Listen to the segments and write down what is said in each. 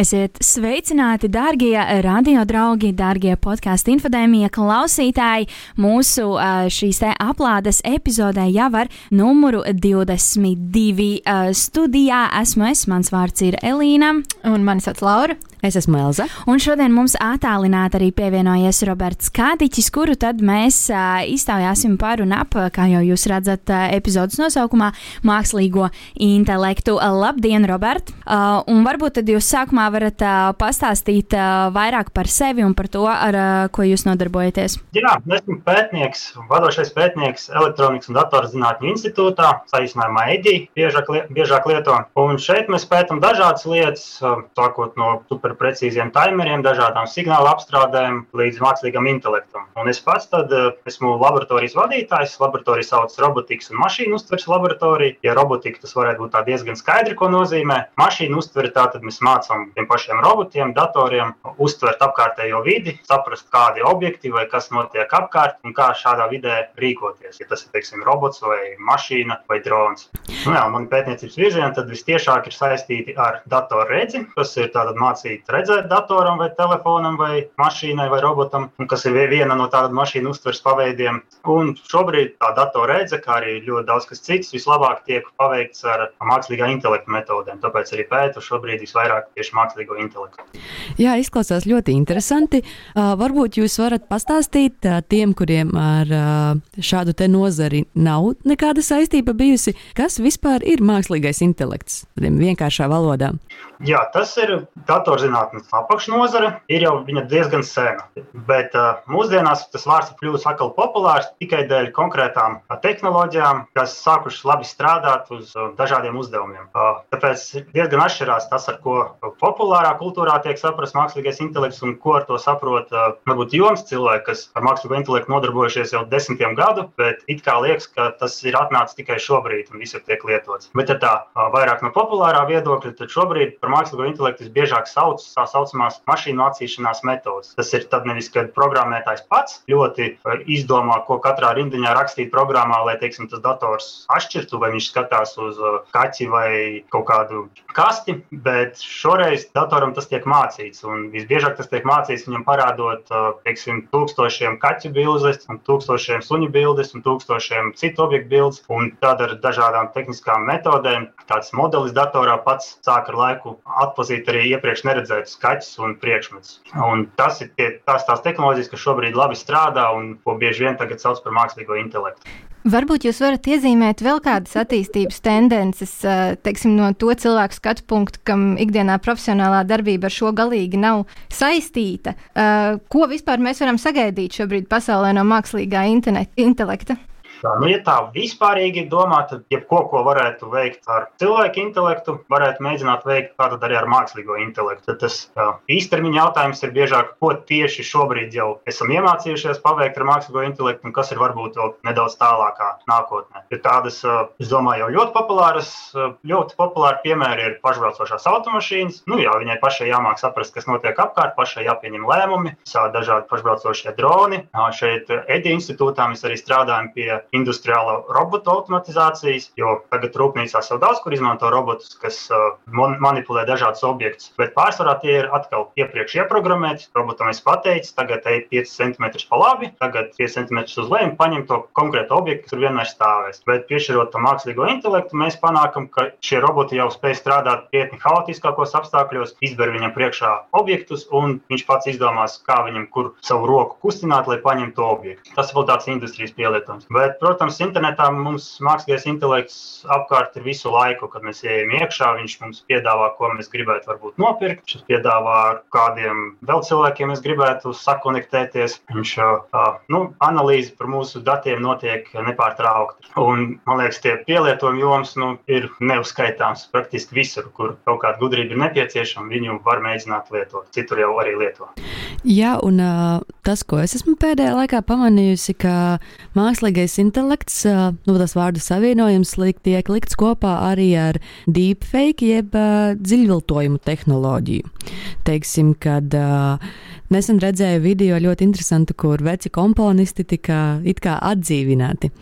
Esiet sveicināti, darbie radio draugi, darbie podkāstu infodēmija klausītāji. Mūsu šīs te aplādes epizodē jau ar numuru 22 studijā esmu es, mans vārds ir Elīna. Un mani sauc Laura. Es esmu Elza. Un šodien mums attālināti arī pievienojies Roberts Kādiķis, kuru tad mēs uh, iztaujāsim par un ap, kā jau jūs redzat, uh, epizodes nosaukumā - mākslīgo intelektu. Labdien, Robert! Uh, un varbūt tad jūs sākumā varat uh, pastāstīt uh, vairāk par sevi un par to, ar uh, ko jūs nodarbojaties. Jā, esmu pētnieks, vadošais pētnieks Elektronikas un datorzinātņu institūtā, saīsinājumā EDI, biežāk, li biežāk lieto. Un šeit mēs pētām dažādas lietas, sākot no super superprecīziem timeriem, dažādām signāla apstrādēm līdz mākslīgam intelektam. Un es pats tad esmu laboratorijas vadītājs. Laboratorija sauc robotikas un mašīnu uztveres laboratoriju. Ja robotika tas varētu būt diezgan skaidri, ko nozīmē. Mašīnu uztveri tātad mēs mācām tiem pašiem robotiem, datoriem uztvert apkārtējo vidi, saprast, kādi objekti vai kas notiek apkārt un kā šādā vidē rīkoties. Ja tas ir teiksim, robots vai mašīna vai drons. Nu, jā, man pētniecības virzieni tad vistiešāk ir saistīti ar datoru redzi, kas ir tāda mācība palīdz redzēt datoram, vai telefonam, vai mašīnai, vai robotam, kas ir viena no tādām mašīnu uztveres paveidiem. Un šobrīd tā datora redze, kā arī ļoti daudz kas cits, vislabāk tiek paveikts ar mākslīgā intelekta metodēm. Tāpēc arī pētu šobrīd visvairāk tieši mākslīgo intelektu. Jā, izklausās ļoti interesanti. Uh, varbūt jūs varat pastāstīt uh, tiem, kuriem ar uh, šādu te nozari nav nekāda saistība bijusi, kas vispār ir mākslīgais intelekts, vienkāršā valodā. Jā, tas ir datorzinātnes apakšnodara. Ir jau diezgan sena. Bet uh, mūsdienās tas vārds ir kļuvis atkal populārs tikai dēļ konkrētām uh, tehnoloģijām, kas sākušas labi strādāt uz uh, dažādiem uzdevumiem. Tāpēc diezgan atšķirās tas, ar ko populārā kultūrā tiek saprasts mākslīgais intelekts un ko ar to saprot varbūt joms cilvēki, kas ar mākslīgo intelektu nodarbojušies jau desmitiem gadu, bet it kā liekas, ka tas ir atnācis tikai šobrīd un visur tiek lietots. Bet ja tā vairāk no populārā viedokļa, tad šobrīd par mākslīgo intelektu visbiežāk sauc tā saucamās mašīnu mācīšanās metodas. Tas ir tad nevis, kad programmētājs pats ļoti eh, izdomā, ko katrā rindiņā rakstīt programmā, lai teiksim, tas dators atšķirtu, vai viņš skatās uz eh, kaķi vai kaut kādu kasti, bet šoreiz datoram tas tiek mācīts. Un visbiežāk tas tiek mācīts viņam parādot eh, teiksim, tūkstošiem kaķu bildes, tūkstošiem suņu bildes un tūkstošiem citu objektu bildes. Un tad ar dažādām tehniskām metodēm tāds modelis datorā pats sāk ar laiku atpazīt arī iepriekš neredzētus kaķus un priekšmetus. Un tas ir tie, tās, tās tehnoloģijas, kas šobrīd labi strādā un ko bieži vien tagad sauc par mākslīgo intelektu. Varbūt jūs varat iezīmēt vēl kādas attīstības tendences, teiksim, no to cilvēku skatu punktu, kam ikdienā profesionālā darbība ar šo galīgi nav saistīta. Ko vispār mēs varam sagaidīt šobrīd pasaulē no mākslīgā intelekta? Tā, nu, ja tā vispārīgi domā, tad jebko, ko varētu veikt ar cilvēku intelektu, varētu mēģināt veikt arī ar mākslīgo intelektu. Tad tas jā, īstermiņa jautājums ir biežāk, ko tieši šobrīd jau esam iemācījušies paveikt ar mākslīgo intelektu un kas ir varbūt vēl nedaudz tālākā nākotnē. Ir tādas, es domāju, jau ļoti populāras, ļoti populāri piemēri ir pašbraucošās automašīnas. Nu, jā, viņai pašai jāmāk saprast, kas notiek apkārt, pašai jāpieņem lēmumi, dažādi pašbraucošie droni. Šeit EDI institūtā mēs arī strādājam pie industriālo robotu automatizācijas, jo tagad rūpnīcās jau daudz kur izmanto robotus, kas uh, manipulē dažādus objektus. Bet pārsvarā tie ir atkal iepriekš ieprogrammēti. Robotam es pateicu, tagad ej 5 cm pa labi, tagad 5 cm uz leju, paņem to konkrētu objektu, kas tur vienmēr stāvēs. Bet piešķirot tam mākslīgo intelektu, mēs panākam, ka šie roboti jau spēj strādāt krietni haotiskākos apstākļos, izber viņam priekšā objektus, un viņš pats izdomās, kā viņam kur savu roku kustināt, lai paņemtu to objektu. Tas vēl tāds industrijas pielietojums. Bet protams, internetā mums mākslīgais intelekts apkārt ir visu laiku, kad mēs ejam iekšā. Viņš mums piedāvā, ko mēs gribētu varbūt nopirkt. Viņš piedāvā, ar kādiem vēl cilvēkiem mēs gribētu sakonektēties. Viņš nu, analīze par mūsu datiem notiek nepārtraukti. Un, man liekas, tie pielietojumi joms nu, ir neuzskaitāms praktiski visur, kur kaut kāda gudrība ir nepieciešama. Viņu var mēģināt lietot. Citur jau arī lietot. Jā, un uh, tas, ko es esmu pēdējā laikā pamanījusi, ka mākslīgais intelekts, uh, nu, tas vārdu savienojums liek, tiek likts kopā arī ar deepfake, jeb uh, dziļviltojumu tehnoloģiju. Teiksim, kad uh, nesen redzēju video ļoti interesantu, kur veci komponisti tika it kā atdzīvināti.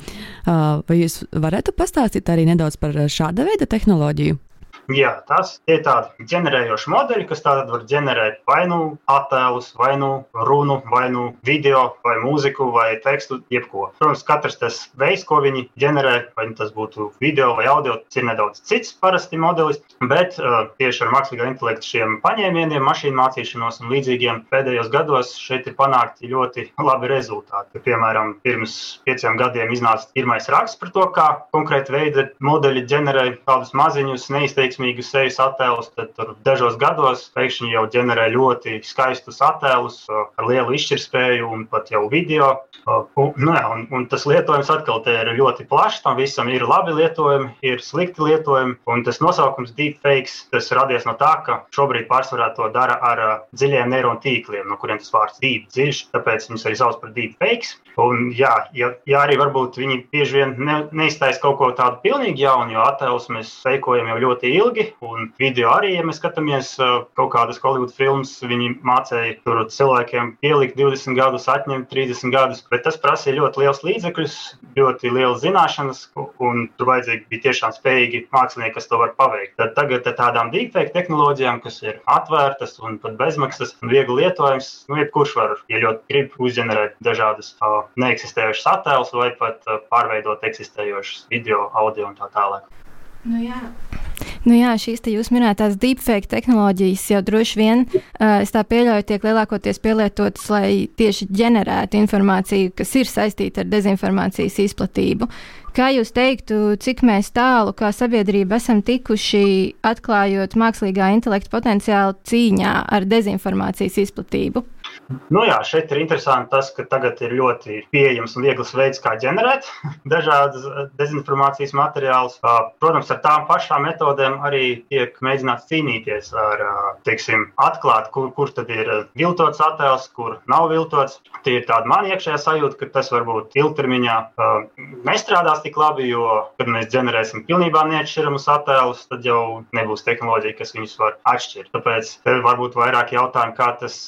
Uh, vai jūs varētu pastāstīt arī nedaudz par šāda veida tehnoloģiju? Jā, tas ir tādi ģenerējoši modeļi, kas tātad var ģenerēt vai nu attēlus, vai nu runu, vai nu video, vai mūziku, vai tekstu, jebko. Protams, katrs tas veids, ko viņi ģenerē, vai nu tas būtu video vai audio, tas ir nedaudz cits parasti modelis, bet uh, tieši ar mākslīgā intelekta šiem paņēmieniem, mašīnu mācīšanos un līdzīgiem pēdējos gados šeit ir panākti ļoti labi rezultāti. Piemēram, pirms pieciem gadiem iznāca pirmais raksts par to, kā konkrēti veidi modeļi ģenerē tādus maziņus, neizteiksmus veiksmīgus sejas attēlus, tad tur dažos gados pēkšņi jau ģenerē ļoti skaistus attēlus ar lielu izšķirtspēju un pat jau video. Un, nu, jā, un, un tas lietojums atkal ir ļoti plašs. Tam visam ir labi lietojumi, ir slikti lietojumi. Un tas nosaukums deepfakes tas radies no tā, ka šobrīd pārsvarā to dara ar dziļiem neironu tīkliem, no kuriem tas vārds deep dziļš, tāpēc viņus arī sauc par deepfakes. Un, jā, ja, ja arī varbūt viņi bieži vien ne, neiztaisa kaut ko tādu pilnīgi jaunu, jo attēlus mēs veikojam jau ļoti ilgi ilgi. Un video arī, ja mēs skatāmies kaut kādas Hollywood filmas, viņi mācīja tur cilvēkiem pielikt 20 gadus, atņemt 30 gadus. Bet tas prasīja ļoti liels līdzekļus, ļoti liels zināšanas, un tur vajadzīgi bija tiešām spējīgi mākslinieki, kas to var paveikt. Tad tagad ar tādām deepfake tehnoloģijām, kas ir atvērtas un pat bezmaksas un viegli lietojams, nu, jebkurš var, ja ļoti grib, uzģenerēt dažādas uh, neeksistējušas attēlus vai pat uh, pārveidot eksistējošas video, audio un tā tālāk. Nu, jā. Nu jā, šīs jūs minētās deepfake tehnoloģijas jau droši vien, uh, es tā pieļauju, tiek lielākoties pielietotas, lai tieši ģenerētu informāciju, kas ir saistīta ar dezinformācijas izplatību. Kā jūs teiktu, cik mēs tālu kā sabiedrība esam tikuši atklājot mākslīgā intelekta potenciālu cīņā ar dezinformācijas izplatību? Nu jā, šeit ir interesanti tas, ka tagad ir ļoti pieejams un viegls veids, kā ģenerēt dažādas eh, dezinformācijas materiālus. Protams, ar tām pašām metodēm arī tiek mēģināts cīnīties ar, teiksim, atklāt, kur, kur tad ir viltots attēls, kur nav viltots. Tie ir tādi man iekšējā sajūta, ka tas varbūt ilgtermiņā nestrādās tik labi, jo, kad mēs ģenerēsim pilnībā neatšķiramus attēlus, tad jau nebūs tehnoloģija, kas viņus var atšķirt. Tāpēc varbūt vairāk jautājumu, kā tas,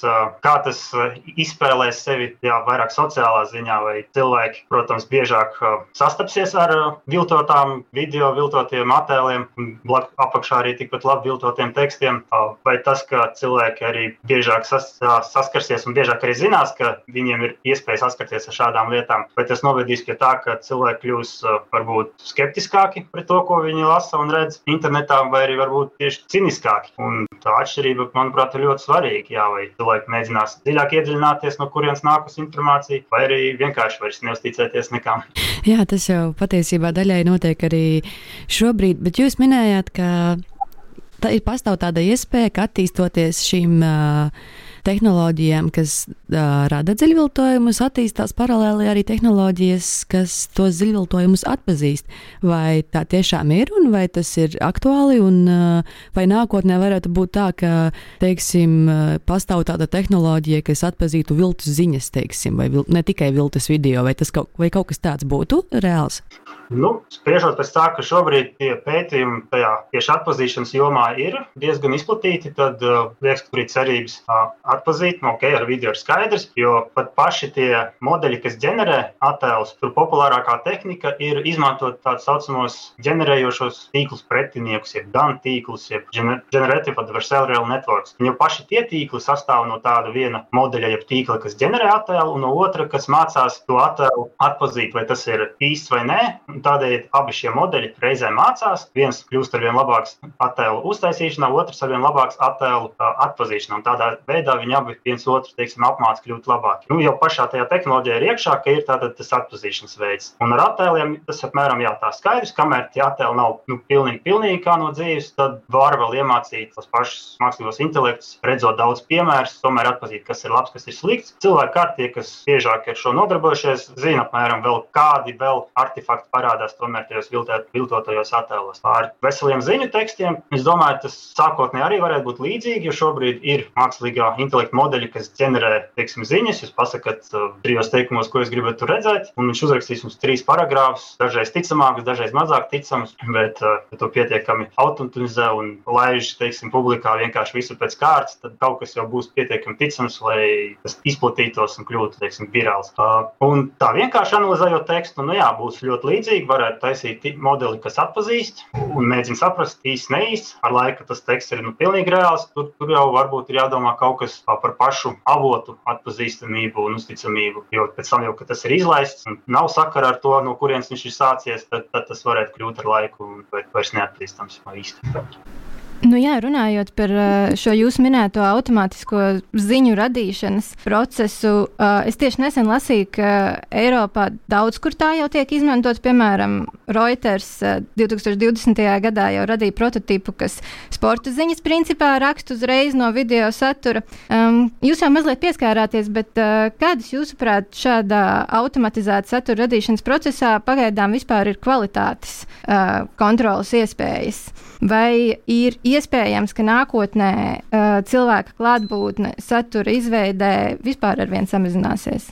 kā tas Eh, izspēlēs sevi jā, vairāk sociālā ziņā, vai cilvēki, protams, biežāk eh, sastapsies ar eh, viltotām video, viltotiem attēliem, apakšā arī tikpat labi viltotiem tekstiem, vai tas, ka cilvēki arī biežāk sas, saskarsies un biežāk arī zinās, ka viņiem ir iespēja saskarties ar šādām lietām, vai tas novedīs pie tā, ka cilvēki kļūs varbūt skeptiskāki pret to, ko viņi lasa un redz internetā, vai arī varbūt tieši ciniskāki. Un tā atšķirība, manuprāt, ir ļoti svarīga. Jā, vai cilvēki mēģinās dziļāk iedziļināties, no kurienes nākus informācija, vai arī vienkārši vairs neusticēties nekam. Jā, tas jau patiesībā daļai notiek arī šobrīd, bet jūs minējāt, ka tā ir pastāv tāda iespēja, ka attīstoties šīm uh, tehnoloģijām, kas rada dziļviltojumus, attīstās paralēli arī tehnoloģijas, kas tos dziļviltojumus atpazīst. Vai tā tiešām ir un vai tas ir aktuāli, un vai nākotnē varētu būt tā, ka, teiksim, pastāv tāda tehnoloģija, kas atpazītu viltus ziņas, teiksim, vai vil, ne tikai viltus video, vai, kaut, vai kaut kas tāds būtu reāls? Nu, spriežot pēc tā, ka šobrīd tie pētījumi tajā tieši atpazīšanas jomā ir diezgan izplatīti, tad uh, liekas, ka ir cerības uh, atpazīt, nu, ok, ar video ir skaidrs, jo pat paši tie modeļi, kas ģenerē attēlus, tur populārākā tehnika ir izmantot tādus saucamos ģenerējošos tīklus pretiniekus, jeb DAN tīklus, jeb Generative Adversarial Networks. Jo paši tie tīkli sastāv no tāda viena modeļa, jeb tīkla, kas ģenerē attēlu, un no otra, kas mācās to attēlu atpazīt, vai tas ir īsts vai nē. Tādēļ abi šie modeļi reizē mācās. Viens kļūst ar vien labāks attēlu uztaisīšanā, otrs ar vien labāks attēlu atpazīšanā. Un tādā veidā viņi abi viens otru teiksim, apmāca kļūt labāk. Nu, jau pašā tajā tehnoloģijā ir iekšā, ka ir tātad tas atpazīšanas veids. Un ar attēliem tas apmēram jā, tā skaidrs, kamēr tie attēli nav nu, pilnīgi, pilnīgi kā no dzīves, tad var vēl iemācīt tos pašus mākslīgos intelektus, redzot daudz piemērus, tomēr atpazīt, kas ir labs, kas ir slikts. Cilvēki kārtie, kas biežāk ar šo nodarbojušies, zina apmēram vēl kādi vēl artefakti parādās tomēr tajos viltotajos attēlos. Ar veseliem ziņu tekstiem, es domāju, tas sākotnēji arī varētu būt līdzīgi, jo šobrīd ir mākslīgā intelekta modeļi, kas ģenerē teiksim, ziņas. Jūs pasakāt trijos teikumos, ko jūs gribat tur redzēt, un viņš uzrakstīs jums trīs paragrāfus, dažreiz ticamākus, dažreiz mazāk ticamus, bet uh, ja to pietiekami automatizē un laiž teiksim, publikā vienkārši visu pēc kārtas, tad kaut kas jau būs pietiekami ticams, lai tas izplatītos un kļūtu teiksim, virāls. Uh, un tā vienkārši analizējot tekstu, nu jā, būs ļoti līdzīgi. Varētu taisīt modeli, kas atpazīst un mēģina saprast īsti neīsti. Ar laiku tas teksts ir nu, pilnīgi reāls. Tur, tur jau varbūt ir jādomā kaut kas par pašu avotu atpazīstamību un uzticamību. Jo pēc tam, jau, kad tas ir izlaists un nav sakara ar to, no kurienes viņš ir sācies, tad, tad tas varētu kļūt ar laiku vairs neatpazīstams īsti. Nu jā, runājot par šo jūsu minēto automātisko ziņu radīšanas procesu, es tieši nesen lasīju, ka Eiropā daudz kur tā jau tiek izmantot. Piemēram, Reuters 2020. Eh, gadā jau radīja prototipu, kas sporta ziņas principā raksta uzreiz no video satura. Jūs jau mazliet pieskārāties, bet kādas jūsuprāt šādā automatizēta satura radīšanas procesā pagaidām vispār ir kvalitātes kontrolas iespējas? Vai ir iespējams, ka nākotnē uh, cilvēka klātbūtne satura izveidē vispār ar vien samazināsies?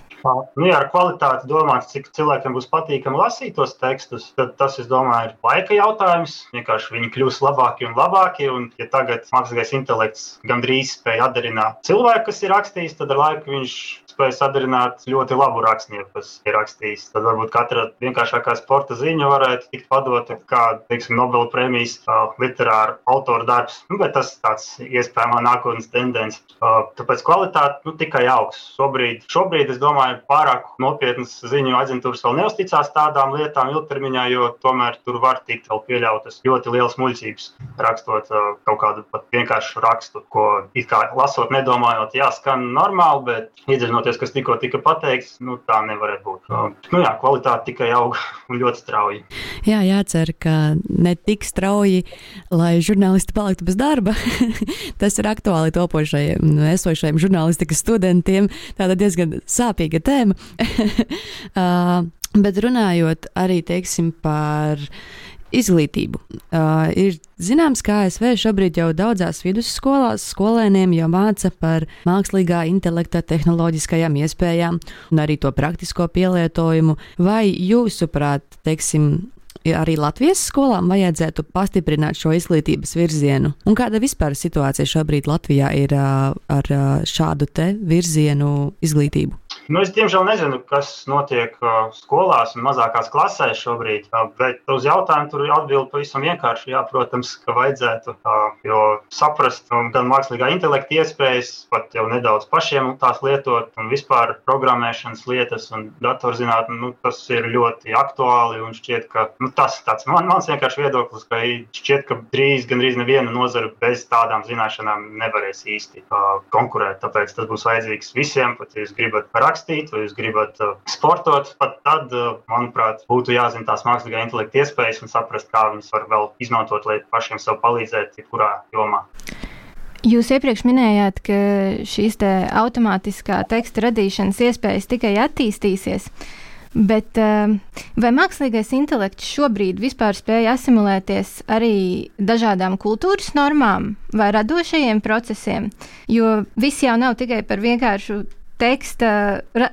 Nu, ja ar kvalitāti domāts, cik cilvēkiem būs patīkami lasīt tos tekstus, tad tas, es domāju, ir laika jautājums. Vienkārši viņi kļūs labāki un labāki. Un, ja tagad mākslīgais intelekts gandrīz spēj atdarināt cilvēku, kas ir rakstījis, tad ar laiku viņš spēja sadarināt ļoti labu rakstnieku, kas ir rakstījis. Tad varbūt katra vienkāršākā sporta ziņa varētu tikt padota kā, teiksim, Nobela prēmijas uh, literāra autora darbs. Nu, bet tas tāds iespējamā nākotnes tendence. Uh, tāpēc kvalitāte nu, tikai augs. Šobrīd, šobrīd, es domāju, pārāk nopietnas ziņu aģentūras vēl neusticās tādām lietām ilgtermiņā, jo tomēr tur var tikt vēl pieļautas ļoti lielas muļķības, rakstot uh, kaut kādu pat vienkāršu rakstu, ko it kā lasot, nedomājot, jā, skan normāli, bet iedziļinoties kas tikko tika pateikts, nu, tā nevarētu būt. Nu, jā, kvalitāte tikai aug un ļoti strauji. Jā, jācer, ka ne tik strauji, lai žurnālisti paliktu bez darba. Tas ir aktuāli topošajiem, esošajiem žurnālistikas studentiem. Tā ir diezgan sāpīga tēma. uh, bet runājot arī teiksim, par izglītību. Uh, ir zināms, ka ASV šobrīd jau daudzās vidusskolās skolēniem jau māca par mākslīgā intelekta tehnoloģiskajām iespējām un arī to praktisko pielietojumu. Vai jūsuprāt, teiksim, arī Latvijas skolām vajadzētu pastiprināt šo izglītības virzienu? Un kāda vispār situācija šobrīd Latvijā ir uh, ar uh, šādu te virzienu izglītību? Nu, es diemžēl nezinu, kas notiek uh, skolās un mazākās klasēs šobrīd, uh, bet uz jautājumu tur atbild pavisam vienkārši. Jā, protams, ka vajadzētu, jo saprast um, gan mākslīgā intelekta iespējas, pat jau nedaudz pašiem tās lietot, un vispār programmēšanas lietas un datorzinātne, nu, tas ir ļoti aktuāli un šķiet, ka nu, tas tāds man, mans vienkārši viedoklis, ka šķiet, ka drīz gandrīz neviena nozara bez tādām zināšanām nevarēs īsti uh, konkurēt. Tāpēc tas būs vajadzīgs visiem, pat ja jūs gribat rakstīt rakstīt, vai jūs gribat uh, sportot, pat tad, uh, manuprāt, būtu jāzina tās mākslīgā intelekta iespējas un saprast, kā viņas var vēl izmantot, lai pašiem sev palīdzētu, jebkurā jomā. Jūs iepriekš minējāt, ka šīs te automātiskā teksta radīšanas iespējas tikai attīstīsies. Bet uh, vai mākslīgais intelekts šobrīd vispār spēj asimilēties arī dažādām kultūras normām vai radošajiem procesiem? Jo viss jau nav tikai par vienkāršu teksta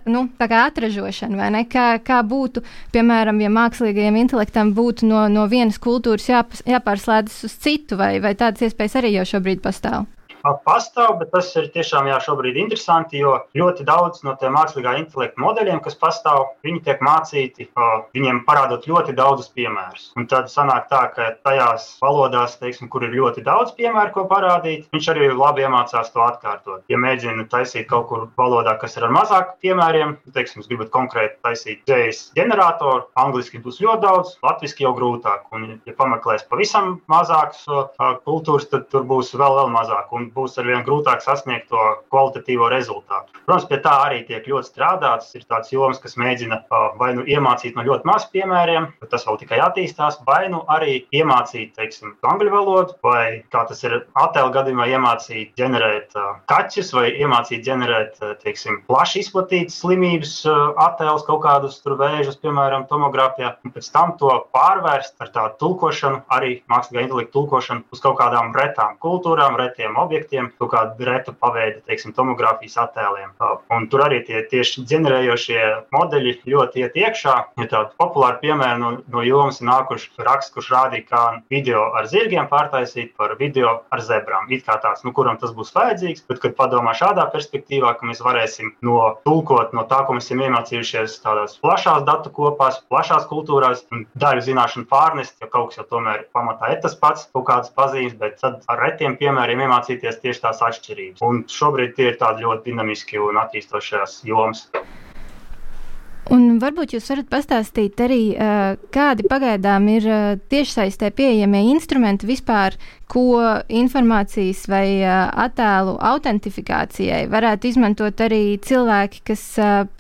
nu, atražošanu, vai ne? Kā, kā būtu, piemēram, ja mākslīgajam intelektam būtu no, no vienas kultūras jāpas, jāpārslēdzas uz citu, vai, vai tādas iespējas arī jau šobrīd pastāv? Pastāv, bet tas ir tiešām jā, šobrīd interesanti, jo ļoti daudz no tiem mākslīgā intelekta modeļiem, kas pastāv, viņi tiek mācīti, viņiem parādot ļoti daudzus piemērus. Un tad sanāk tā, ka tajās valodās, teiksim, kur ir ļoti daudz piemēru, ko parādīt, viņš arī labi iemācās to atkārtot. Ja mēģina taisīt kaut kur valodā, kas ir ar mazāk piemēriem, teiksim, jūs gribat konkrēti taisīt dzējas ģeneratoru, angliski būs ļoti daudz, latviski jau grūtāk. Un, ja pameklēs pavisam mazākas kultūras, tad tur būs vēl, vēl mazāk. Un būs arvien grūtāk sasniegt to kvalitatīvo rezultātu. Protams, pie tā arī tiek ļoti strādāts. Ir tāds joms, kas mēģina vai nu iemācīt no ļoti maz piemēriem, bet tas vēl tikai attīstās, vai nu arī iemācīt, teiksim, angļu valodu, vai kā tas ir attēlu gadījumā, iemācīt ģenerēt kaķus, vai iemācīt ģenerēt, teiksim, plaši izplatītas slimības attēlus, kaut kādus tur vēžus, piemēram, tomogrāfijā, un pēc tam to pārvērst ar tādu tulkošanu, arī mākslīgā intelekta tulkošanu uz kaut kādām retām kultūrām, retiem objektiem objektiem, kaut kāda reta paveida, teiksim, tomogrāfijas attēliem. Un tur arī tie tieši ģenerējošie modeļi ļoti iet iekšā. Ja tādi populāri piemēri no, no jomas ir nākuši raksts, kurš rādīja, kā video ar zirgiem pārtaisīt par video ar zebrām. It kā tāds, nu, kuram tas būs vajadzīgs, bet, kad padomā šādā perspektīvā, ka mēs varēsim no tulkot no tā, ko mēs esam iemācījušies tādās plašās datu kopās, plašās kultūrās, daļu zināšanu pārnest, jo kaut kas jau tomēr pamatā ir tas pats, kaut kādas pazīmes, bet tad ar retiem piemēriem iemācīties tieši tās atšķirības. Un šobrīd tie ir tādi ļoti dinamiski un attīstošās jomas. Un varbūt jūs varat pastāstīt arī, kādi pagaidām ir tiešsaistē pieejamie instrumenti vispār, ko informācijas vai attēlu autentifikācijai varētu izmantot arī cilvēki, kas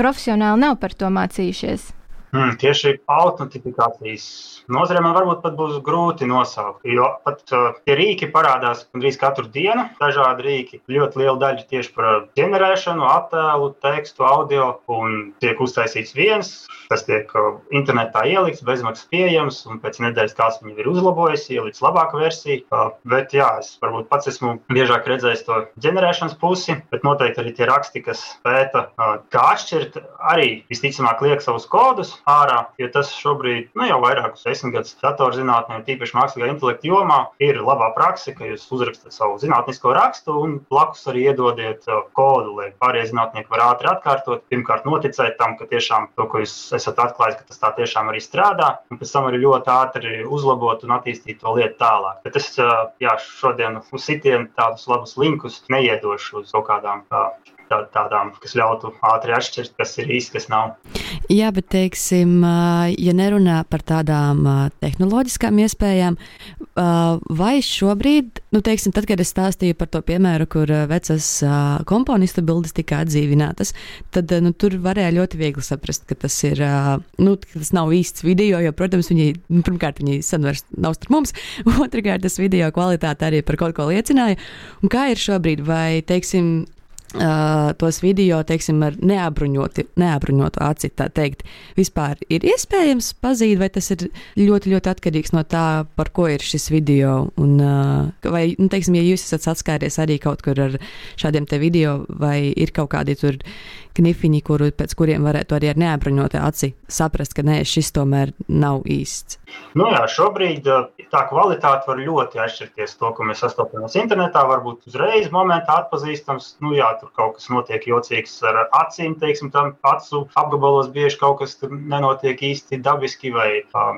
profesionāli nav par to mācījušies. Hmm, tieši autentifikācijas nozarē man varbūt pat būs grūti nosaukt. Jo pat uh, tie rīki parādās gandrīz katru dienu. Dažādi rīki, ļoti liela daļa tieši par ģenerēšanu, attēlu, tekstu, audio. Un tiek uztaisīts viens, tas tiek uh, internetā ielikts, bezmaksas pieejams, un pēc nedēļas kāds viņu ir uzlabojis, ielicis labāku versiju. Uh, bet jā, es varbūt pats esmu biežāk redzējis to ģenerēšanas pusi, bet noteikti arī tie raksti, kas pēta, uh, kā atšķirt, arī visticamāk liek savus kodus ārā, jo tas šobrīd, nu, jau vairākus desmit gadus datorzinātnē, tīpaši mākslīgā intelekta jomā, ir labā praksa, ka jūs uzrakstat savu zinātnisko rakstu un blakus arī iedodiet uh, kodu, lai pārējie zinātnieki var ātri atkārtot. Pirmkārt, noticēt tam, ka tiešām to, ko jūs esat atklājis, ka tas tā tiešām arī strādā, un pēc tam arī ļoti ātri uzlabot un attīstīt to lietu tālāk. Bet es uh, jā, šodien uz sitienu tādus labus linkus neiedošu uz kaut kādām uh, tādām, kas ļautu ātri atšķirt, kas ir īsti, kas nav. Jā, bet, teiksim, ja nerunā par tādām tehnoloģiskām iespējām, vai šobrīd, nu, teiksim, tad, kad es stāstīju par to piemēru, kur vecas komponistu bildes tika atdzīvinātas, tad nu, tur varēja ļoti viegli saprast, ka tas ir, nu, tas nav īsts video, jo, protams, viņi, nu, pirmkārt, viņi sen vairs nav starp mums, otrkārt, tas video kvalitāte arī par kaut ko liecināja. Un kā ir šobrīd, vai, teiksim, Uh, tos video, teiksim, ar neapbruņotu, aci, tā teikt, vispār ir iespējams pazīt, vai tas ir ļoti, ļoti atkarīgs no tā, par ko ir šis video. Un, uh, vai, nu, teiksim, ja jūs esat saskāries arī kaut kur ar šādiem te video, vai ir kaut kādi tur knifiņi, kuru, pēc kuriem varētu arī ar neapbruņotu aci saprast, ka nē, šis tomēr nav īsts? Nu jā, šobrīd tā kvalitāte var ļoti atšķirties. To, ko mēs sastopamies internetā, varbūt uzreiz momentā atpazīstams. Nu jā, tur kaut kas notiek jocīgs ar acīm, teiksim, tam acu apgabalos bieži kaut kas nenotiek īsti dabiski vai,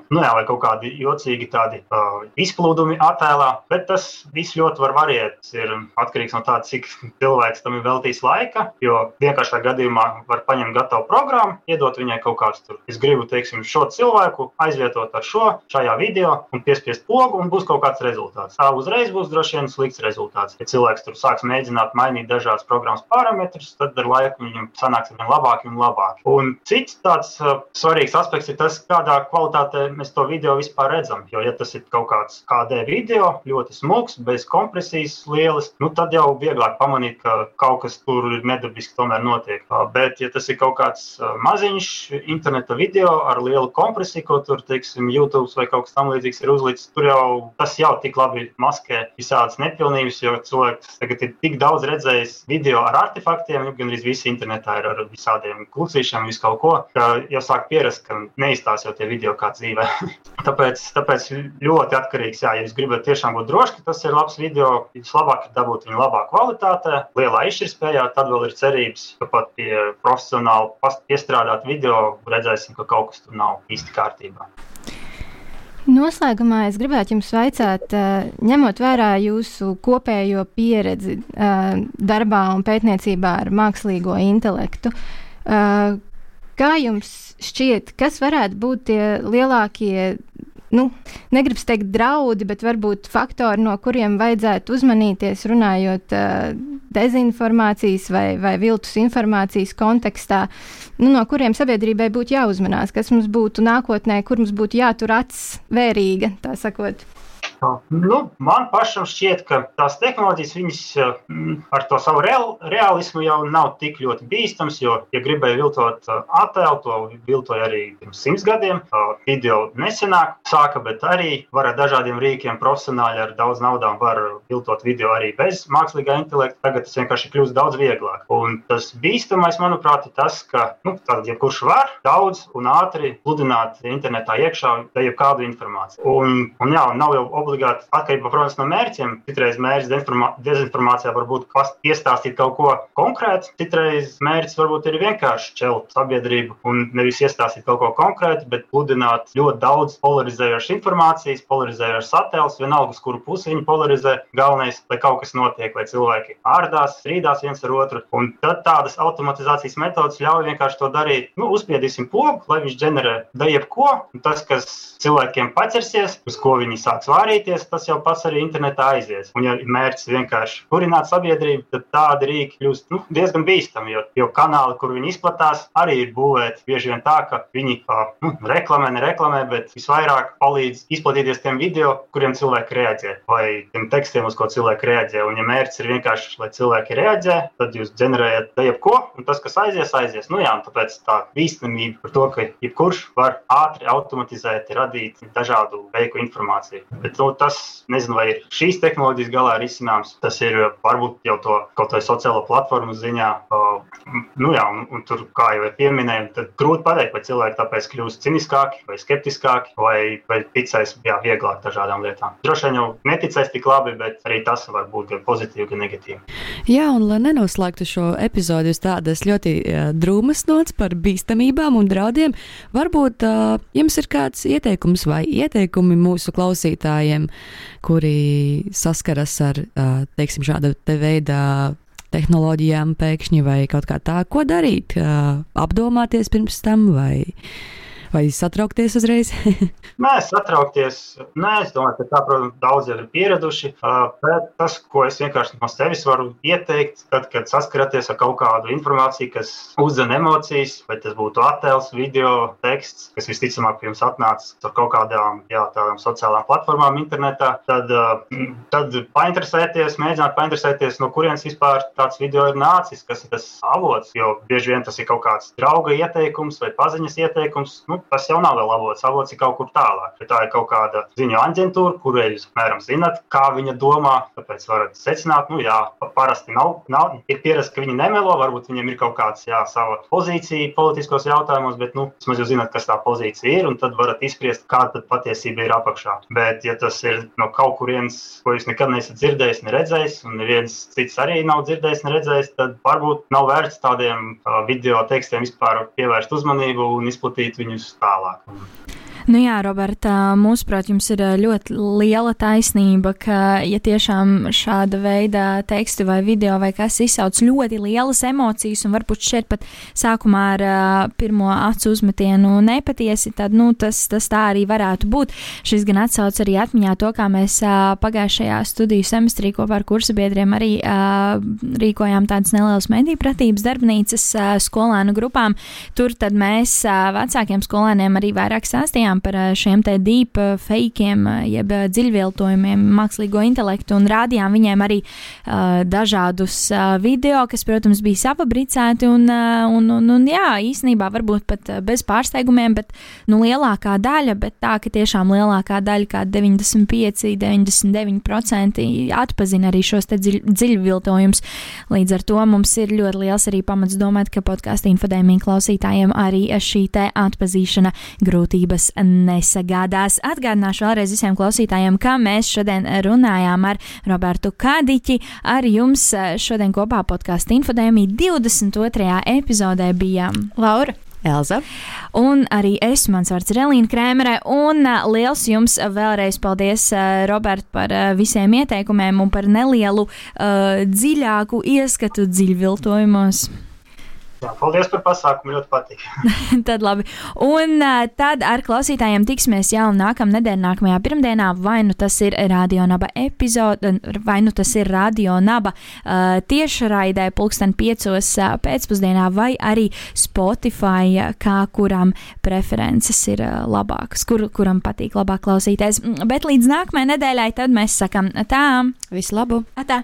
nu jā, vai kaut kādi jocīgi tādi uh, izplūdumi attēlā. Bet tas viss ļoti var variēt. Ir atkarīgs no tā, cik cilvēks tam ir veltījis laika, jo vienkāršā gadījumā gadījumā var paņemt gatavu programmu, iedot viņai kaut kādu tur. Es gribu, teiksim, šo cilvēku aizvietot ar šo šajā video un piespiest pogu, un būs kaut kāds rezultāts. Tā uzreiz būs droši vien slikts rezultāts. Ja cilvēks tur sāks mēģināt mainīt dažādas programmas parametrus, tad ar laiku viņam sanāks vien labāk un labāk. Un cits tāds uh, svarīgs aspekts ir tas, kādā kvalitātē mēs to video vispār redzam. Jo, ja tas ir kaut kāds KD video, ļoti smūgs, bez kompresijas lielas, nu, tad jau vieglāk pamanīt, ka kaut kas tur nedabiski tomēr notiek. Bet, ja tas ir kaut kāds maziņš interneta video ar lielu kompresiju, ko tur, teiksim, YouTube vai kaut kas tamlīdzīgs ir uzlicis, tur jau tas jau tik labi maskē visādas nepilnības, jo cilvēks tagad ir tik daudz redzējis video ar artefaktiem, gan arī visi internetā ir ar visādiem klucīšiem, visu kaut ko, ka jau sāk pierast, ka neizstāsta jau tie video kā dzīvē. tāpēc, tāpēc ļoti atkarīgs, jā, ja jūs gribat tiešām būt droši, ka tas ir labs video, vislabāk ir dabūt viņu labā kvalitātē, lielā izšķirtspējā, tad vēl ir cerības, ka pat pie profesionāli iestrādāt video, redzēsim, ka kaut kas tur nav īsti kārtībā. Noslēgumā es gribētu jums vaicāt, ņemot vērā jūsu kopējo pieredzi darbā un pētniecībā ar mākslīgo intelektu, kā jums šķiet, kas varētu būt tie lielākie nu, negribas teikt draudi, bet varbūt faktori, no kuriem vajadzētu uzmanīties, runājot dezinformācijas vai, vai viltus informācijas kontekstā, nu, no kuriem sabiedrībai būtu jāuzmanās, kas mums būtu nākotnē, kur mums būtu jātur acis vērīga, tā sakot. Nu, man pašam šķiet, ka tās tehnoloģijas viņas, mm, ar to savu real, realismu jau nav tik ļoti bīstams. Jo, ja gribēja viltot attēlu, to viltoja arī pirms simts gadiem. Video nesenāk sāka, bet arī var ar dažādiem rīkiem, profesionāļi ar daudz naudām var viltot video arī bez mākslīgā intelekta. Tagad tas vienkārši kļūst daudz vieglāk. Un tas bīstamais, manuprāt, ir tas, ka nu, tātad, ja kurš var daudz un ātri pludināt internetā iekšā jebkādu informāciju. Un, un jā, nav jau obligāti atkarība, protams, no mērķiem. Citreiz mērķis dezinformācijā var būt iestāstīt kaut ko konkrētu, citreiz mērķis varbūt ir vienkārši čelt sabiedrību un nevis iestāstīt kaut ko konkrētu, bet pludināt ļoti daudz polarizējošas informācijas, polarizējošas attēlus, vienalga, uz kuru pusi viņi polarizē. Galvenais, lai kaut kas notiek, lai cilvēki ārdās, strīdās viens ar otru. Un tad tādas automatizācijas metodas ļauj vienkārši to darīt. Nu, uzspiedīsim pogu, lai viņš ģenerē da jebko. Tas, kas cilvēkiem paķersies, uz ko viņi sāks vārīties, tas jau pats arī internetā aizies. Un, ja mērķis vienkārši kurināt sabiedrību, tad tādi rīki kļūst nu, diezgan bīstami. Jo, jo kanāli, kur viņi izplatās, arī ir būvēti bieži vien tā, ka viņi nu, reklamē, nereklamē, bet visvairāk palīdz izplatīties tiem video, kuriem cilvēki reaģē, vai tiem tekstiem, uz ko cilvēki reaģē. Un, ja mērķis ir vienkārši, lai cilvēki reaģē, tad jūs ģenerējat jebko, un tas, kas aizies, aizies. Nu, jā, tāpēc tā bīstamība par to, ka jebkurš var ātri automatizēt, radīt dažādu veiku informāciju. Bet nu, tas, nezinu, vai ir šīs tehnoloģijas galā risināms. Tas ir varbūt jau to kaut vai sociālo platformu ziņā. Nu, jā, un, un tur, kā jau pieminēju, tad grūti pateikt, vai cilvēki tāpēc kļūst ciniskāki vai skeptiskāki, vai, vai ticēs jā, vieglāk dažādām lietām. Droši vien jau neticēs tik labi, bet arī tas var būt gan pozitīvi, gan negatīvi. Jā, un lai nenoslēgtu šo epizodu uz tādas ļoti uh, drūmas nots par bīstamībām un draudiem, varbūt uh, jums ir kāds ieteikums vai ieteikumi mūsu klausītājiem, kuri saskaras ar teiksim, šāda te veida tehnoloģijām pēkšņi vai kaut kā tā, ko darīt, apdomāties pirms tam vai vai satraukties uzreiz? Nē, satraukties. Nē, es domāju, ka tā, protams, daudz jau ir pieraduši. Bet tas, ko es vienkārši no sevis varu ieteikt, tad, kad saskaraties ar kaut kādu informāciju, kas uzdzen emocijas, vai tas būtu attēls, video, teksts, kas visticamāk jums atnācis ar kaut kādām jā, sociālām platformām internetā, tad, tad painteresēties, mēģināt painteresēties, no kurienes vispār tāds video ir nācis, kas ir tas avots. Jo bieži vien tas ir kaut kāds drauga ieteikums vai paziņas ieteikums. Nu, tas jau nav vēl avots. Avots ir kaut kur tālāk. Bet tā ir kaut kāda ziņu aģentūra, kurai jūs apmēram zinat, kā viņa domā. Tāpēc varat secināt, nu jā, parasti nav. nav ir pierasts, ka viņi nemelo. Varbūt viņiem ir kaut kāda sava pozīcija politiskos jautājumos, bet nu, vismaz jūs zinat, kas tā pozīcija ir, un tad varat izspriest, kāda patiesība ir apakšā. Bet, ja tas ir no kaut kurienes, ko jūs nekad neesat dzirdējis, neredzējis, un neviens cits arī nav dzirdējis, neredzējis, tad varbūt nav vērts tādiem video tekstiem vispār pievērst uzmanību un izplatīt viņus tālāk. Nu jā, Roberta, mūsuprāt, jums ir ļoti liela taisnība, ka, ja tiešām šāda veida teksti vai video vai kas izsauc ļoti lielas emocijas un varbūt šeit pat sākumā ar uh, pirmo acu uzmetienu nepatiesi, tad, nu, tas, tas tā arī varētu būt. Šis gan atsauc arī atmiņā to, kā mēs uh, pagājušajā studiju semestrī kopā ar kursu biedriem arī uh, rīkojām tādas nelielas mediju pratības darbnīcas uh, skolēnu grupām. Tur tad mēs uh, vecākiem skolēniem arī vairāk stāstījām runājām par eh, šiem te deep eh, fakiem, eh, jeb dziļviltojumiem, mākslīgo intelektu, un rādījām viņiem arī uh, dažādus uh, video, kas, protams, bija safabricēti, un, uh, un, un, un jā, īsnībā varbūt pat bez pārsteigumiem, bet, nu, lielākā daļa, bet tā, ka tiešām lielākā daļa, kā 95, 99% atpazina arī šos te dziļ, dziļviltojumus. Līdz ar to mums ir ļoti liels arī pamats domāt, ka podkāstu infodēmija klausītājiem arī šī te atpazīšana grūtības nesagādās. Atgādināšu vēlreiz visiem klausītājiem, ka mēs šodien runājām ar Robertu Kādiķi. Ar jums šodien kopā podkāstu infodēmija 22. epizodē bijām Laura. Elza. Un arī es, mans vārds ir Elīna Krēmere, un liels jums vēlreiz paldies, Robert, par visiem ieteikumiem un par nelielu uh, dziļāku ieskatu dziļviltojumos. Jā, paldies par pasākumu, ļoti patīk. tad labi. Un uh, tad ar klausītājiem tiksimies jau nākamā nedēļa, nākamajā pirmdienā, vai nu tas ir Radio Naba epizode, vai nu tas ir Radio Naba uh, tiešraidē pulksten piecos uh, pēcpusdienā, vai arī Spotify, uh, kā kuram preferences ir uh, labākas, kur, kuram patīk labāk klausīties. Bet līdz nākamajai nedēļai tad mēs sakam tā. Visu labu! Atā.